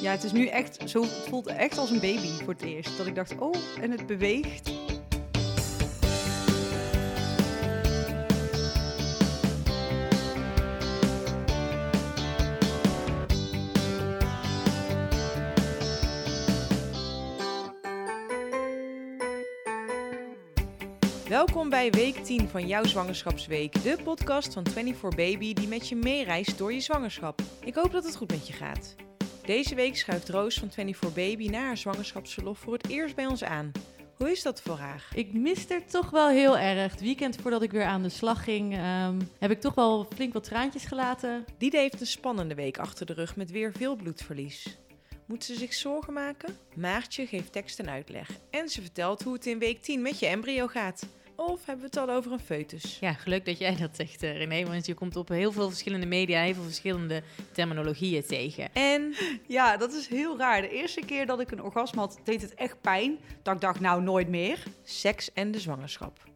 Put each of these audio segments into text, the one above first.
Ja, het is nu echt zo. Het voelt echt als een baby voor het eerst. Dat ik dacht, oh, en het beweegt. Welkom bij week 10 van jouw zwangerschapsweek, de podcast van 24 Baby die met je meereist door je zwangerschap. Ik hoop dat het goed met je gaat. Deze week schuift Roos van 24 Baby na haar zwangerschapsverlof voor het eerst bij ons aan. Hoe is dat voor haar? Ik miste het toch wel heel erg. Het weekend voordat ik weer aan de slag ging, ehm, heb ik toch wel flink wat traantjes gelaten. Diede heeft een spannende week achter de rug met weer veel bloedverlies. Moet ze zich zorgen maken? Maartje geeft tekst en uitleg. En ze vertelt hoe het in week 10 met je embryo gaat. Of hebben we het al over een foetus? Ja, geluk dat jij dat zegt, eh, René. Want je komt op heel veel verschillende media, heel veel verschillende terminologieën tegen. En Ja, dat is heel raar. De eerste keer dat ik een orgasme had, deed het echt pijn. Dat ik dacht, nou, nooit meer. seks en de zwangerschap.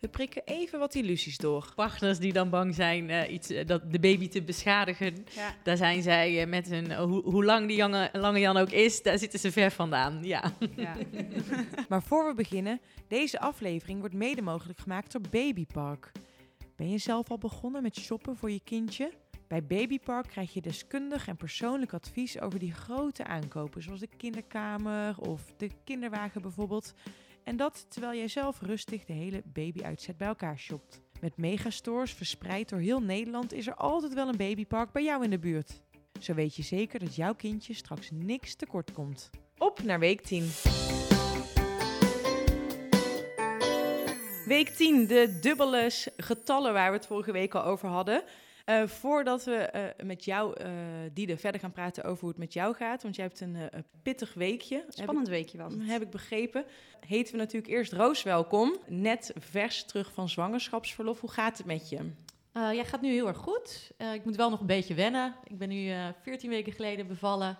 We prikken even wat illusies door. Partners die dan bang zijn eh, iets, eh, dat de baby te beschadigen, Ja. daar zijn zij eh, met hun, hoe, hoe lang die jonge, lange Jan ook is, daar zitten ze ver vandaan. Ja. ja. Maar voor we beginnen, deze aflevering wordt mede mogelijk gemaakt door Babypark. Ben je zelf al begonnen met shoppen voor je kindje? Bij Babypark krijg je deskundig en persoonlijk advies over die grote aankopen, zoals de kinderkamer of de kinderwagen bijvoorbeeld. En dat terwijl jij zelf rustig de hele babyuitzet bij elkaar shopt. Met megastores verspreid door heel Nederland is er altijd wel een babypark bij jou in de buurt. Zo weet je zeker dat jouw kindje straks niks tekort komt. Op naar week 10. Week 10, de dubbele getallen waar we het vorige week al over hadden. Eh, voordat we eh, met jou, eh Diede, verder gaan praten over hoe het met jou gaat. Want jij hebt een, pittig weekje. Spannend weekje was Heb het. ik, heb ik begrepen. Heten we natuurlijk eerst Roos welkom. Net vers terug van zwangerschapsverlof. Hoe gaat het met je? Jij gaat nu heel erg goed. Ik moet wel nog een beetje wennen. Ik ben nu eh 14 weken geleden bevallen.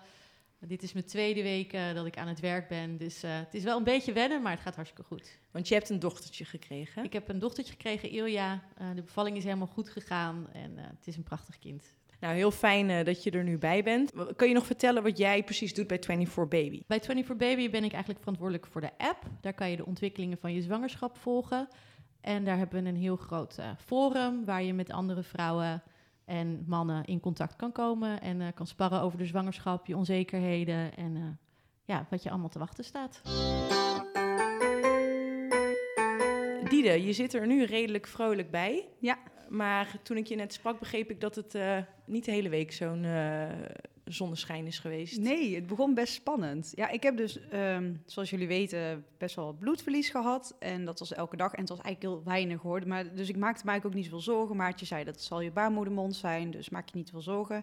Dit is mijn tweede week eh, dat ik aan het werk ben. Dus eh, het is wel een beetje wennen, maar het gaat hartstikke goed. Want je hebt een dochtertje gekregen. Ik heb een dochtertje gekregen, Ilja. Eh, de bevalling is helemaal goed gegaan en het is een prachtig kind. Nou, heel fijn dat je er nu bij bent. Kun je nog vertellen wat jij precies doet bij 24 Baby? Bij 24 Baby ben ik eigenlijk verantwoordelijk voor de app. Daar kan je de ontwikkelingen van je zwangerschap volgen. En daar hebben we een heel groot forum waar je met andere vrouwen en mannen in contact kan komen. En eh, kan sparren over de zwangerschap, je onzekerheden en eh, ja, wat je allemaal te wachten staat. Diede, je zit er nu redelijk vrolijk bij. Ja. Maar toen ik je net sprak, begreep ik dat het eh, niet de hele week zo'n eh, zonneschijn is geweest. Nee, het begon best spannend. Ja, ik heb dus, ehm, zoals jullie weten, best wel bloedverlies gehad. En dat was elke dag. En het was eigenlijk heel weinig hoor. Maar, dus ik maakte eigenlijk ook niet zoveel zorgen. Maartje zei dat het zal je baarmoedermond zijn. Dus maak je niet veel zorgen.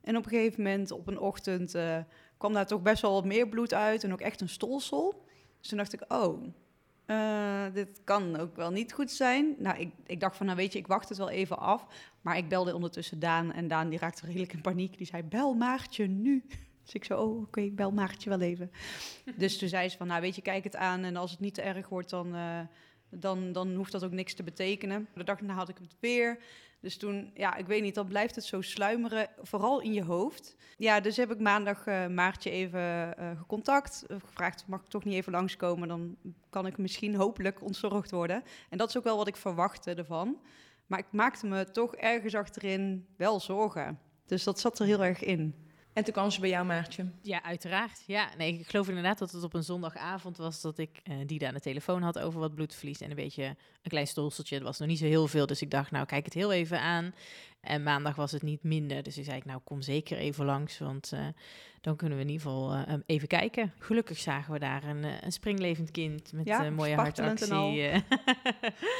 En op een gegeven moment, op een ochtend, eh, kwam daar toch best wel wat meer bloed uit. En ook echt een stolsel. Dus toen dacht ik, oh, eh, dit kan ook wel niet goed zijn. Nou, ik, ik dacht van, nou weet je, ik wacht het wel even af. Maar ik belde ondertussen Daan. En Daan die raakte redelijk in paniek. Die zei, bel Maartje nu. Dus ik zo, oh, oké, ik bel Maartje wel even. dus toen zei ze van, nou weet je, kijk het aan. En als het niet te erg wordt, dan, eh, dan, dan hoeft dat ook niks te betekenen. De dag daarna had ik het weer. Dus toen, ja, ik weet niet, dan blijft het zo sluimeren, vooral in je hoofd. Ja, dus heb ik maandag eh, Maartje even eh, gecontact. gevraagd, mag ik toch niet even langskomen? Dan kan ik misschien hopelijk ontzorgd worden. En dat is ook wel wat ik verwachtte ervan. Maar ik maakte me toch ergens achterin wel zorgen. Dus dat zat er heel erg in. En toen kwam ze bij jou, Maartje. Ja, uiteraard. Ja, nee, ik geloof inderdaad dat het op een zondagavond was dat ik eh die aan de telefoon had over wat bloedverlies en een beetje een klein stolseltje. Het was nog niet zo heel veel, dus ik dacht, nou, kijk het heel even aan. En maandag was het niet minder, dus ik zei, ik, nou, kom zeker even langs, want eh, dan kunnen we in ieder geval eh, even kijken. Gelukkig zagen we daar een, eh, een springlevend kind met Ja, een mooie hartactie.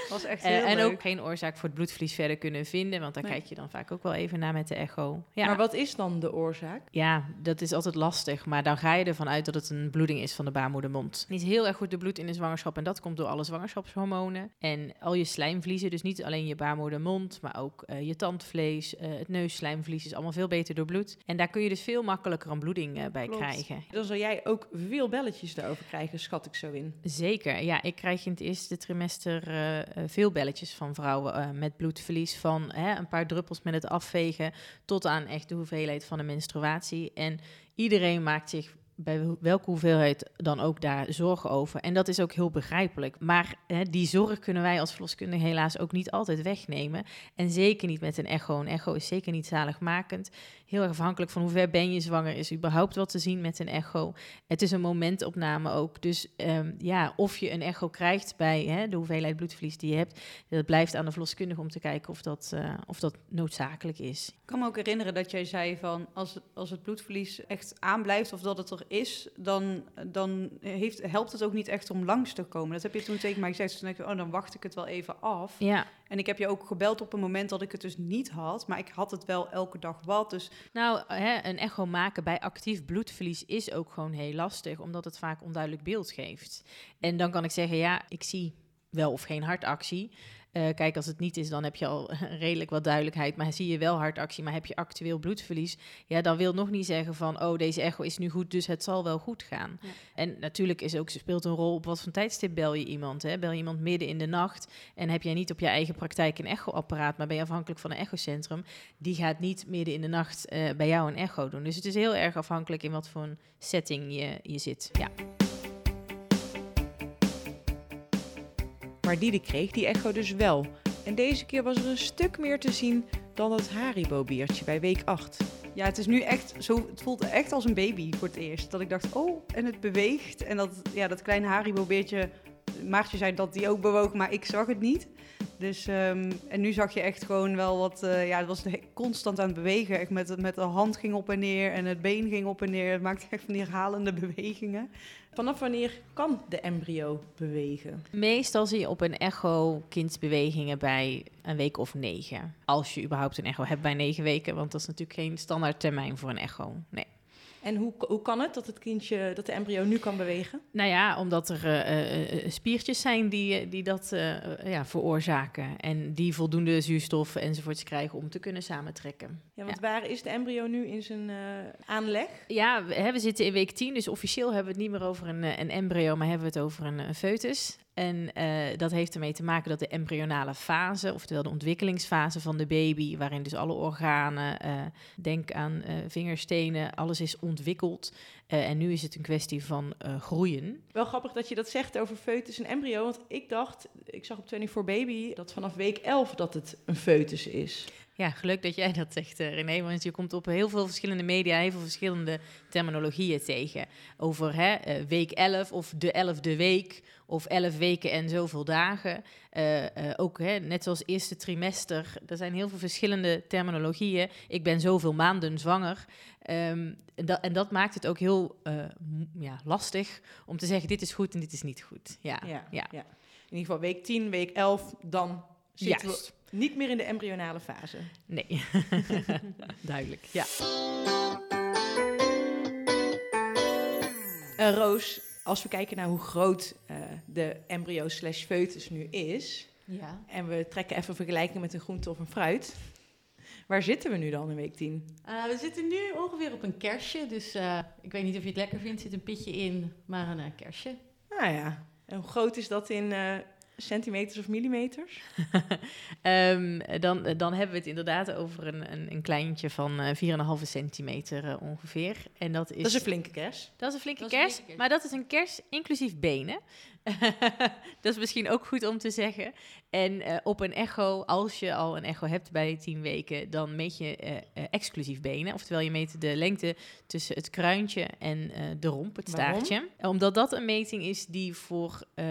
was echt heel en leuk. ook geen oorzaak voor het bloedverlies verder kunnen vinden, want daar Nee. kijk je dan vaak ook wel even naar met de echo. Ja. Maar wat is dan de oorzaak? Ja, dat is altijd lastig. Maar dan ga je ervan uit dat het een bloeding is van de baarmoedermond. Niet heel erg goed de bloed in de zwangerschap. En dat komt door alle zwangerschapshormonen. En al je slijmvliezen, dus niet alleen je baarmoedermond, maar ook je tandvlees eh, het neusslijmvlies is allemaal veel beter doorbloed. En daar kun je dus veel makkelijker een bloeding eh, bij Klopt. krijgen. Dan zal jij ook veel belletjes daarover krijgen, schat ik zo in. Zeker, ja. Ik krijg in het eerste trimester eh, veel belletjes van vrouwen met bloedverlies. Van hè, een paar druppels met het afvegen tot aan echt de hoeveelheid van de menstruatie. En iedereen maakt zich bij wel- welke hoeveelheid dan ook daar zorgen over. En dat is ook heel begrijpelijk. Maar hè, die zorg kunnen wij als verloskundige helaas ook niet altijd wegnemen. En zeker niet met een echo. Een echo is zeker niet zaligmakend. Heel erg afhankelijk van hoe ver ben je zwanger. Is überhaupt wat te zien met een echo. Het is een momentopname ook. Dus ehm, ja, of je een echo krijgt bij hè, de hoeveelheid bloedverlies die je hebt. Dat blijft aan de verloskundige om te kijken of dat, eh, of dat noodzakelijk is. Ik kan me ook herinneren dat jij zei van als het, als het bloedverlies echt aanblijft of dat het er is, dan, dan heeft, helpt het ook niet echt om langs te komen. Dat heb je toen tegen mij gezegd. Dus toen dacht ik, oh, dan wacht ik het wel even af. Ja, En ik heb je ook gebeld op een moment dat ik het dus niet had, maar ik had het wel elke dag wat. Dus Nou, hè, een echo maken bij actief bloedverlies is ook gewoon heel lastig, omdat het vaak onduidelijk beeld geeft. En dan kan ik zeggen, ja, ik zie wel of geen hartactie. Eh, kijk, als het niet is, dan heb je al redelijk wat duidelijkheid. Maar zie je wel hartactie, maar heb je actueel bloedverlies... ja, dan wil nog niet zeggen van... oh, deze echo is nu goed, dus het zal wel goed gaan. Ja. En natuurlijk is ook, speelt een rol op wat voor tijdstip bel je iemand. Hè? Bel je iemand midden in de nacht... en heb jij niet op je eigen praktijk een echoapparaat... maar ben je afhankelijk van een echocentrum... die gaat niet midden in de nacht eh, bij jou een echo doen. Dus het is heel erg afhankelijk in wat voor een setting je, je zit. Ja. Maar Diede kreeg die echo dus wel. En deze keer was er een stuk meer te zien dan dat Haribo-beertje bij week 8. ja, het is nu echt zo, het voelt echt als een baby voor het eerst. Dat ik dacht, oh, en het beweegt. En dat, ja, dat kleine Haribo-beertje, Maartje zei dat die ook bewoog, maar ik zag het niet. Dus, ehm, en nu zag je echt gewoon wel wat, eh, ja, het was constant aan het bewegen. Echt met, met de hand ging op en neer en het been ging op en neer. Het maakte echt van die herhalende bewegingen. Vanaf wanneer kan de embryo bewegen? Meestal zie je op een echo kindsbewegingen bij een week of negen. Als je überhaupt een echo hebt bij negen weken, want dat is natuurlijk geen standaard termijn voor een echo. Nee. En hoe, hoe kan het dat het kindje, dat de embryo nu kan bewegen? Nou ja, omdat er eh, eh, eh, spiertjes zijn die, die dat ja, veroorzaken. En die voldoende zuurstof enzovoorts krijgen om te kunnen samentrekken. Ja, want waar is de embryo nu in zijn aanleg? Ja, we, hè, we zitten in week 10, dus officieel hebben we het niet meer over een, een embryo, maar hebben we het over een, een foetus. En eh, dat heeft ermee te maken dat de embryonale fase, oftewel de ontwikkelingsfase van de baby, waarin dus alle organen, eh, denk aan eh, vingerstenen, alles is ontwikkeld. En nu is het een kwestie van groeien. Wel grappig dat je dat zegt over foetus en embryo. Want ik dacht, ik zag op 24 Baby dat vanaf week 11 dat het een foetus is. Ja, geluk dat jij dat zegt, René, want je komt op heel veel verschillende media, heel veel verschillende terminologieën tegen. Over hè, week 11 of de 11e week of 11 weken en zoveel dagen. Eh, eh, ook hè, net zoals eerste trimester, er zijn heel veel verschillende terminologieën. Ik ben zoveel maanden zwanger. Ehm, en, dat, en dat maakt het ook heel eh, ja, lastig om te zeggen, dit is goed en dit is niet goed. Ja, Ja, ja. In ieder geval week 10, week 11, dan zitten Juist. we niet meer in de embryonale fase. Nee, duidelijk. Ja. Roos, als we kijken naar hoe groot eh, de embryo slash foetus nu is... Ja. en we trekken even vergelijking met een groente of een fruit... waar zitten we nu dan in week 10? Eh, we zitten nu ongeveer op een kersje. Dus eh, ik weet niet of je het lekker vindt. Er zit een pitje in, maar een eh, kersje. Nou ja, en hoe groot is dat in centimeters of millimeters? Ehm, dan, dan hebben we het inderdaad over een, een, een kleintje van eh 4,5 centimeter eh, ongeveer. En dat is, Dat is een flinke kers. dat is een flinke Dat is een kers, flinke kers. maar dat is een kers inclusief benen. dat is misschien ook goed om te zeggen. En eh, op een echo, als je al een echo hebt bij 10 weken, dan meet je eh, eh, exclusief benen. Oftewel, je meet de lengte tussen het kruintje en eh, de romp, het Waarom? staartje. Omdat dat een meting is die voor eh,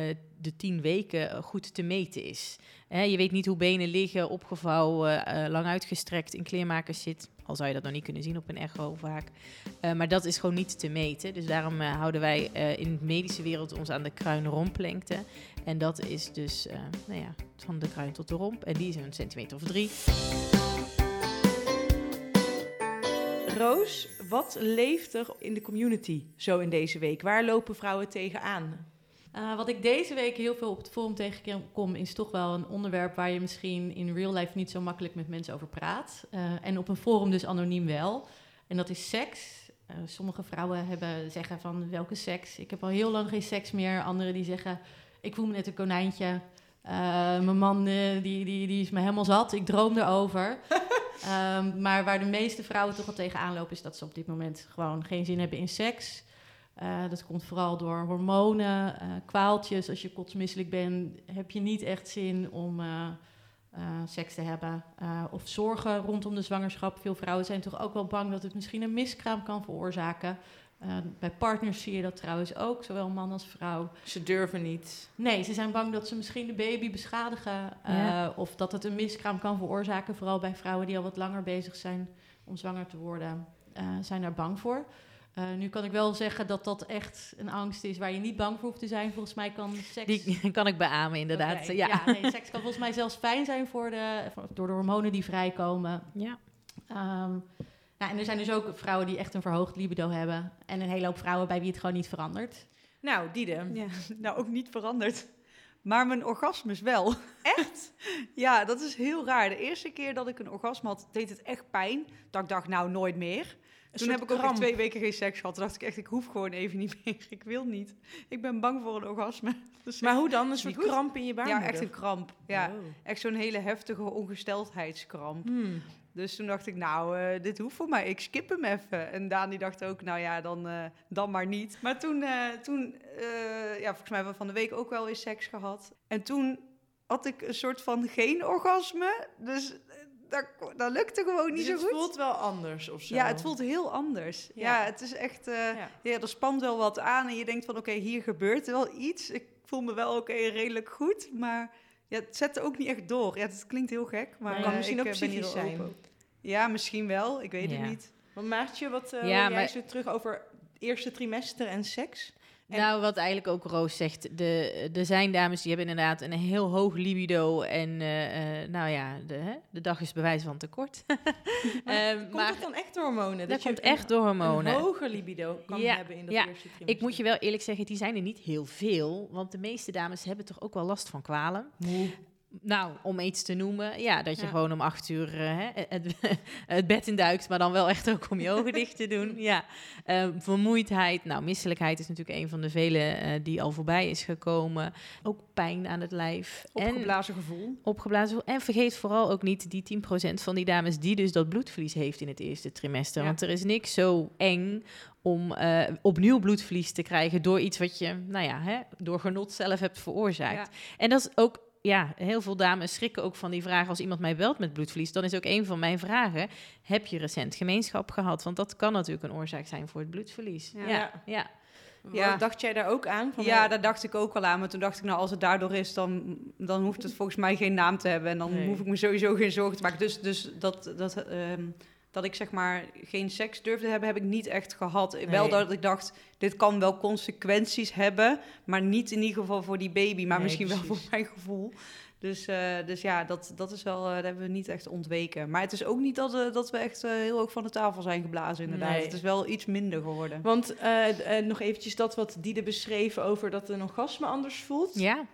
de 10 weken eh, goed te meten is. Je weet niet hoe benen liggen, opgevouwen, eh, lang uitgestrekt, in kleermakers zit. Al zou je dat nog niet kunnen zien op een echo vaak. Eh, maar dat is gewoon niet te meten. Dus daarom houden wij in de medische wereld ons aan de kruin-romplengte. En dat is dus nou ja, van de kruin tot de romp. En die is een centimeter of drie. Roos, wat leeft er in de community zo in deze week? Waar lopen vrouwen tegenaan? Uh, wat ik deze week heel veel op het forum tegenkom, is toch wel een onderwerp waar je misschien in real life niet zo makkelijk met mensen over praat. Uh, en op een forum dus anoniem wel. En dat is seks. Uh, sommige vrouwen hebben, zeggen van welke seks? Ik heb al heel lang geen seks meer. Anderen die zeggen, ik voel me net een konijntje. mijn man die, die, die is me helemaal zat. Ik droom erover. um, maar waar de meeste vrouwen toch al tegenaan lopen, is dat ze op dit moment gewoon geen zin hebben in seks. Uh, dat komt vooral door hormonen, uh, kwaaltjes. Als je kotsmisselijk bent, heb je niet echt zin om uh, seks te hebben. of zorgen rondom de zwangerschap. Veel vrouwen zijn toch ook wel bang dat het misschien een miskraam kan veroorzaken. bij partners zie je dat trouwens ook, zowel man als vrouw. Ze durven niet. Nee, ze zijn bang dat ze misschien de baby beschadigen. Ja. Of dat het een miskraam kan veroorzaken. Vooral bij vrouwen die al wat langer bezig zijn om zwanger te worden, zijn daar bang voor. Uh, nu kan ik wel zeggen dat dat echt een angst is waar je niet bang voor hoeft te zijn. Volgens mij kan seks... Die kan ik beamen, inderdaad. Okay. Ja. ja, nee, seks kan volgens mij zelfs fijn zijn voor de, door de hormonen die vrijkomen. Ja. Um, nou, en er zijn dus ook vrouwen die echt een verhoogd libido hebben. En een hele hoop vrouwen bij wie het gewoon niet verandert. Nou, Diede. Ja, nou, ook niet veranderd. Maar mijn orgasmes wel. Echt? ja, dat is heel raar. De eerste keer dat ik een orgasme had, deed het echt pijn. Dat ik dacht, nou, nooit meer. Toen heb ik ook echt twee weken geen seks gehad. Toen dacht ik echt, ik hoef gewoon even niet meer. Ik wil niet. Ik ben bang voor een orgasme. Dus maar hoe dan? Een soort kramp in je baarmoeder? Ja, echt een kramp. Ja, oh. echt zo'n hele heftige ongesteldheidskramp. Hmm. Dus toen dacht ik, nou, uh, dit hoeft voor mij. Ik skip hem even. En Daan die dacht ook, nou ja, dan, uh, dan maar niet. Maar toen, uh, toen ja, volgens mij hebben we van de week ook wel eens seks gehad. En toen had ik een soort van geen orgasme. Dus dat, dat lukte gewoon niet dus zo goed. het voelt wel anders of zo? Ja, het voelt heel anders. Ja, ja het is echt... Uh, ja. ja. er spant wel wat aan en je denkt van... oké, okay, hier gebeurt wel iets. Ik voel me wel oké, okay, redelijk goed. Maar ja, het zet ook niet echt door. Ja, het klinkt heel gek, maar... Het kan misschien ook psychisch zijn. Open. Ja, misschien wel. Ik weet het niet. Want Maartje, wat uh, ja, jij zo terug over eerste trimester en seks? En nou, wat eigenlijk ook Roos zegt, de, er zijn dames die hebben inderdaad een heel hoog libido en uh, uh, nou ja, de, hè, de dag is bewijs van tekort. maar, um, komt maar, dan echt door hormonen? Dat, dat komt echt door hormonen. Een hoger libido kan ja, hebben in dat ja. eerste trimester. Ik moet je wel eerlijk zeggen, die zijn er niet heel veel, want de meeste dames hebben toch ook wel last van kwalen. Moe. Nou, om iets te noemen, ja, dat je ja. gewoon om acht uur uh, het, het, bed induikt, maar dan wel echt ook om je ogen dicht te doen. Ja, uh, vermoeidheid, nou, misselijkheid is natuurlijk een van de vele uh, die al voorbij is gekomen. Ook pijn aan het lijf. Opgeblazen en, gevoel. Opgeblazen En vergeet vooral ook niet die 10% van die dames die dus dat bloedverlies heeft in het eerste trimester. Ja. Want er is niks zo eng om uh, opnieuw bloedverlies te krijgen door iets wat je, nou ja, hè, door genot zelf hebt veroorzaakt. Ja. En dat is ook ja, heel veel dames schrikken ook van die vraag als iemand mij belt met bloedverlies. Dan is ook een van mijn vragen: heb je recent gemeenschap gehad? Want dat kan natuurlijk een oorzaak zijn voor het bloedverlies. Ja, ja. ja. ja. Dacht jij daar ook aan? Van ja, daar dacht ik ook wel aan. Maar toen dacht ik, nou, als het daardoor is, dan, dan hoeft het volgens mij geen naam te hebben. En dan nee. hoef ik me sowieso geen zorgen te maken. Dus, dus dat, dat, um, dat ik zeg maar geen seks durfde hebben, heb ik niet echt gehad. Nee. Wel dat ik dacht, dit kan wel consequenties hebben, maar niet in ieder geval voor die baby, maar nee, misschien precies. wel voor mijn gevoel. Dus, uh, dus ja, dat, dat is wel, uh, dat hebben we niet echt ontweken. Maar het is ook niet dat, uh, dat we echt heel hoog van de tafel zijn geblazen, inderdaad. Nee. Het is wel iets minder geworden. Want nog eventjes dat wat Diede beschreven over dat een orgasme anders voelt. Ja.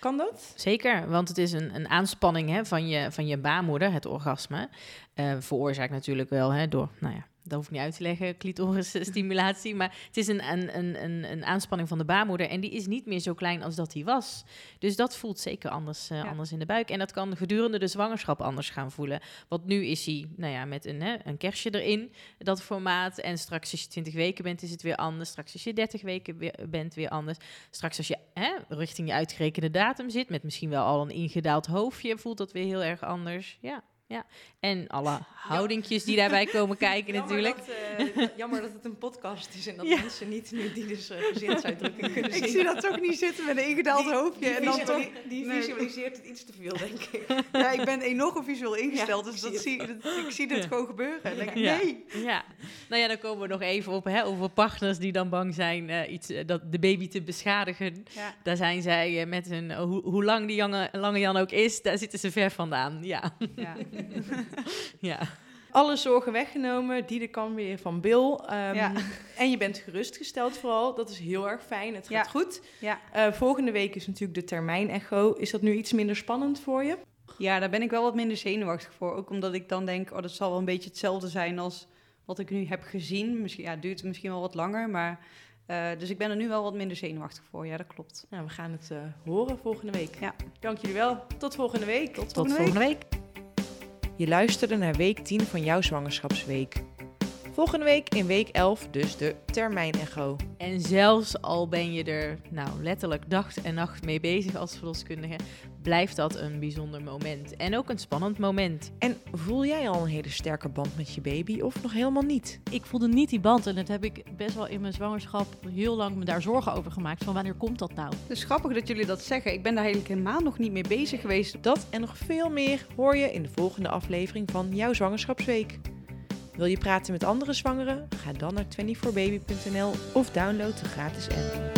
Kan dat? Zeker, want het is een, een aanspanning hè, van, je, van je baarmoeder, het orgasme. Uh, veroorzaakt natuurlijk wel hè, door, nou ja, dat hoef ik niet uit te leggen, clitorisstimulatie. maar het is een, een, een, een aanspanning van de baarmoeder en die is niet meer zo klein als dat die was. Dus dat voelt zeker anders, uh, ja. anders in de buik. En dat kan gedurende de zwangerschap anders gaan voelen. Want nu is hij, nou ja, met een, hè, een kerstje erin, dat formaat. En straks als je 20 weken bent, is het weer anders. Straks als je 30 weken weer, bent, weer anders. Straks als je hè, richting je uitgerekende datum zit, met misschien wel al een ingedaald hoofdje, voelt dat weer heel erg anders. Ja. Ja, en alle houdingjes die daarbij komen kijken jammer natuurlijk. Dat, uh, jammer dat het een podcast is en dat ja. mensen niet nu die dus uh, gezinsuitdrukking kunnen zien. Ik zie dat toch niet zitten met een ingedaald die, hoofdje. Die, en dan toch, die nee. visualiseert het iets te veel, denk ik. Ja, ik ben enorm visueel ingesteld, ja, dus dat zie, dat, ik zie dit gewoon gebeuren. En denk ik, nee. Ja. nou ja, dan komen we nog even op hè, over partners die dan bang zijn uh, iets, dat de baby te beschadigen. Daar zijn zij met hun, hoe, hoe lang die lange, lange Jan ook is, daar zitten ze ver vandaan. Ja. ja. Alle zorgen weggenomen. Die kan weer van Bill. Ehm, Ja. En je bent gerustgesteld vooral. Dat is heel erg fijn. Het gaat Ja. goed. Ja. Eh, volgende week is natuurlijk de termijn-echo. Is dat nu iets minder spannend voor je? ja, daar ben ik wel wat minder zenuwachtig voor. Ook omdat ik dan denk, oh, dat zal wel een beetje hetzelfde zijn als wat ik nu heb gezien. Misschien ja, het duurt misschien wel wat langer, maar... eh, dus ik ben er nu wel wat minder zenuwachtig voor. Ja, dat klopt. Nou, we gaan het eh, horen volgende week. Ja. Dank jullie wel. Tot volgende week. Tot Tot volgende week. Je luisterde naar week 10 van jouw zwangerschapsweek. Volgende week in week 11 dus de termijn-echo. En zelfs al ben je er nou letterlijk dag en nacht mee bezig als verloskundige, blijft dat een bijzonder moment. En ook een spannend moment. En voel jij al een hele sterke band met je baby of nog helemaal niet? Ik voelde niet die band en dat heb ik best wel in mijn zwangerschap heel lang me daar zorgen over gemaakt. Van wanneer komt dat nou? Het is grappig dat jullie dat zeggen. Ik ben daar eigenlijk helemaal nog niet mee bezig geweest. Dat en nog veel meer hoor je in de volgende aflevering van jouw zwangerschapsweek. Wil je praten met andere zwangeren? Ga dan naar 24baby.nl of download de gratis app.